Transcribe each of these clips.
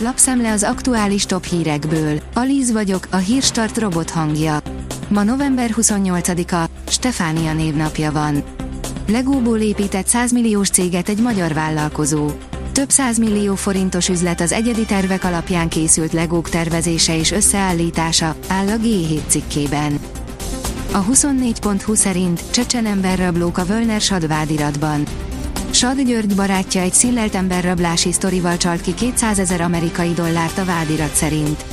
Lapszemle az aktuális top hírekből. Alíz vagyok, a hírstart robot hangja. Ma november 28-a, Stefánia névnapja van. Legóból épített 100 milliós céget egy magyar vállalkozó. Több millió forintos üzlet az egyedi tervek alapján készült legók tervezése és összeállítása, áll a G7 cikkében. A 24.20 szerint csecsen emberrablók a Völner sadvádiratban. Sad György barátja egy szillelt emberrablási sztorival csalt ki 200 ezer amerikai dollárt a vádirat szerint.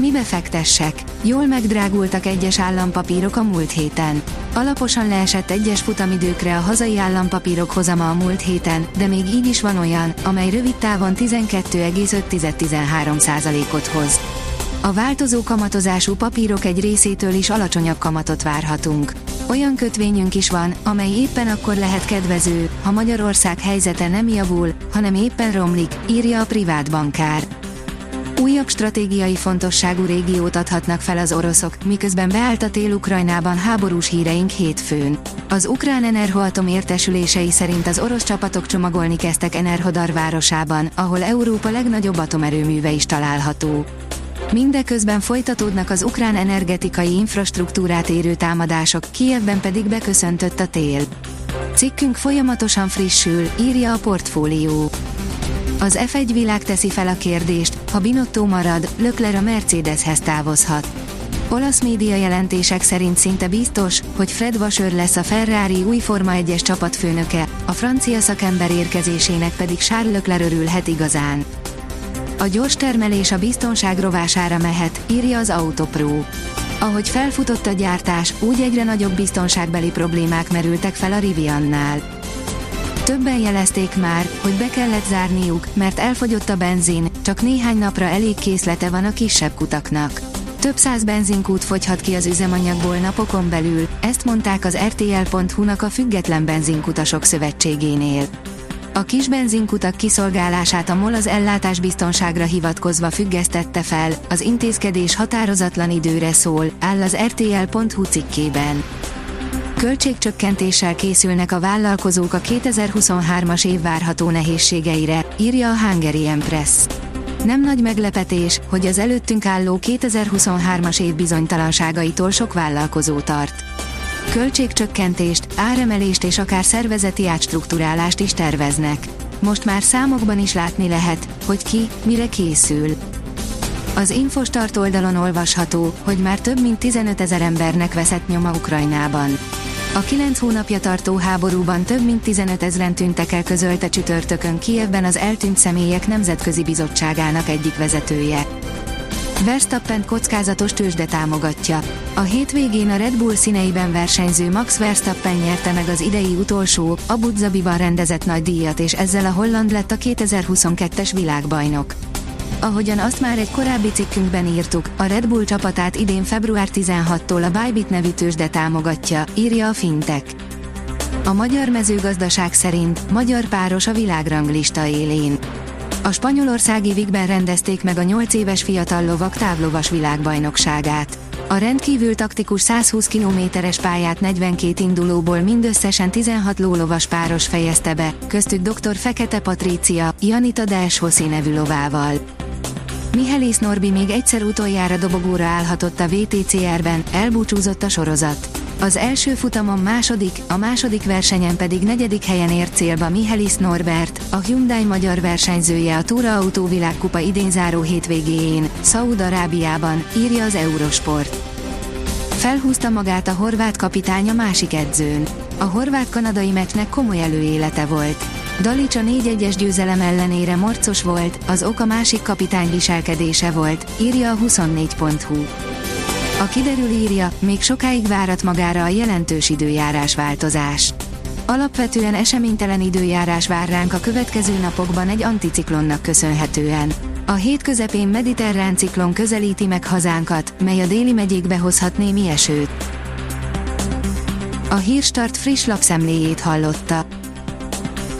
Mibe fektessek? Jól megdrágultak egyes állampapírok a múlt héten. Alaposan leesett egyes futamidőkre a hazai állampapírok hozama a múlt héten, de még így is van olyan, amely rövid távon 12,5-13%-ot hoz. A változó kamatozású papírok egy részétől is alacsonyabb kamatot várhatunk. Olyan kötvényünk is van, amely éppen akkor lehet kedvező, ha Magyarország helyzete nem javul, hanem éppen romlik, írja a privát bankár. Újabb stratégiai fontosságú régiót adhatnak fel az oroszok, miközben beállt a tél Ukrajnában háborús híreink hétfőn. Az ukrán Enerhoatom értesülései szerint az orosz csapatok csomagolni kezdtek Enerhodar városában, ahol Európa legnagyobb atomerőműve is található. Mindeközben folytatódnak az ukrán energetikai infrastruktúrát érő támadások, Kievben pedig beköszöntött a tél. Cikkünk folyamatosan frissül, írja a portfólió. Az F1 világ teszi fel a kérdést, ha Binotto marad, Lökler a Mercedeshez távozhat. Olasz média jelentések szerint szinte biztos, hogy Fred Vasör lesz a Ferrari új Forma 1-es csapatfőnöke, a francia szakember érkezésének pedig Charles Leclerc örülhet igazán. A gyors termelés a biztonság rovására mehet, írja az Autopro. Ahogy felfutott a gyártás, úgy egyre nagyobb biztonságbeli problémák merültek fel a Riviannál. Többen jelezték már, hogy be kellett zárniuk, mert elfogyott a benzin, csak néhány napra elég készlete van a kisebb kutaknak. Több száz benzinkút fogyhat ki az üzemanyagból napokon belül, ezt mondták az RTL.hu-nak a Független Benzinkutasok Szövetségénél. A kis benzinkutak kiszolgálását a MOL az ellátásbiztonságra hivatkozva függesztette fel, az intézkedés határozatlan időre szól, áll az RTL.hu cikkében. Költségcsökkentéssel készülnek a vállalkozók a 2023-as év várható nehézségeire, írja a Hungary Press. Nem nagy meglepetés, hogy az előttünk álló 2023-as év bizonytalanságaitól sok vállalkozó tart. Költségcsökkentést, áremelést és akár szervezeti átstruktúrálást is terveznek. Most már számokban is látni lehet, hogy ki, mire készül. Az Infostart oldalon olvasható, hogy már több mint 15 ezer embernek veszett nyoma Ukrajnában. A 9 hónapja tartó háborúban több mint 15 ezeren tűntek el közölte csütörtökön Kievben az eltűnt személyek nemzetközi bizottságának egyik vezetője. Verstappen kockázatos tőzsde támogatja. A hétvégén a Red Bull színeiben versenyző Max Verstappen nyerte meg az idei utolsó, Abu Dhabiban rendezett nagy díjat és ezzel a holland lett a 2022-es világbajnok. Ahogyan azt már egy korábbi cikkünkben írtuk, a Red Bull csapatát idén február 16-tól a Bybit nevű tőzsde támogatja, írja a Fintech. A magyar mezőgazdaság szerint magyar páros a világranglista élén. A spanyolországi Vigben rendezték meg a 8 éves fiatal lovak távlovas világbajnokságát. A rendkívül taktikus 120 kilométeres pályát 42 indulóból mindösszesen 16 lólovas páros fejezte be, köztük dr. Fekete Patrícia, Janita Delshoszi nevű lovával. Mihelis Norbi még egyszer utoljára dobogóra állhatott a VTCR-ben, elbúcsúzott a sorozat. Az első futamon második, a második versenyen pedig negyedik helyen ért célba Mihelis Norbert, a Hyundai magyar versenyzője a Tura Autó világkupa idén záró hétvégéjén, Szaúd-Arábiában, írja az Eurosport. Felhúzta magát a horvát kapitány a másik edzőn. A horvát-kanadai meccsnek komoly előélete volt. Dalic a 4-1-es győzelem ellenére morcos volt, az oka másik kapitány viselkedése volt, írja a 24.hu. A kiderül írja, még sokáig várat magára a jelentős időjárás változás. Alapvetően eseménytelen időjárás vár ránk a következő napokban egy anticiklonnak köszönhetően. A hét közepén mediterrán ciklon közelíti meg hazánkat, mely a déli megyékbe hozhat némi esőt. A Hírstart friss lapszemléjét hallotta.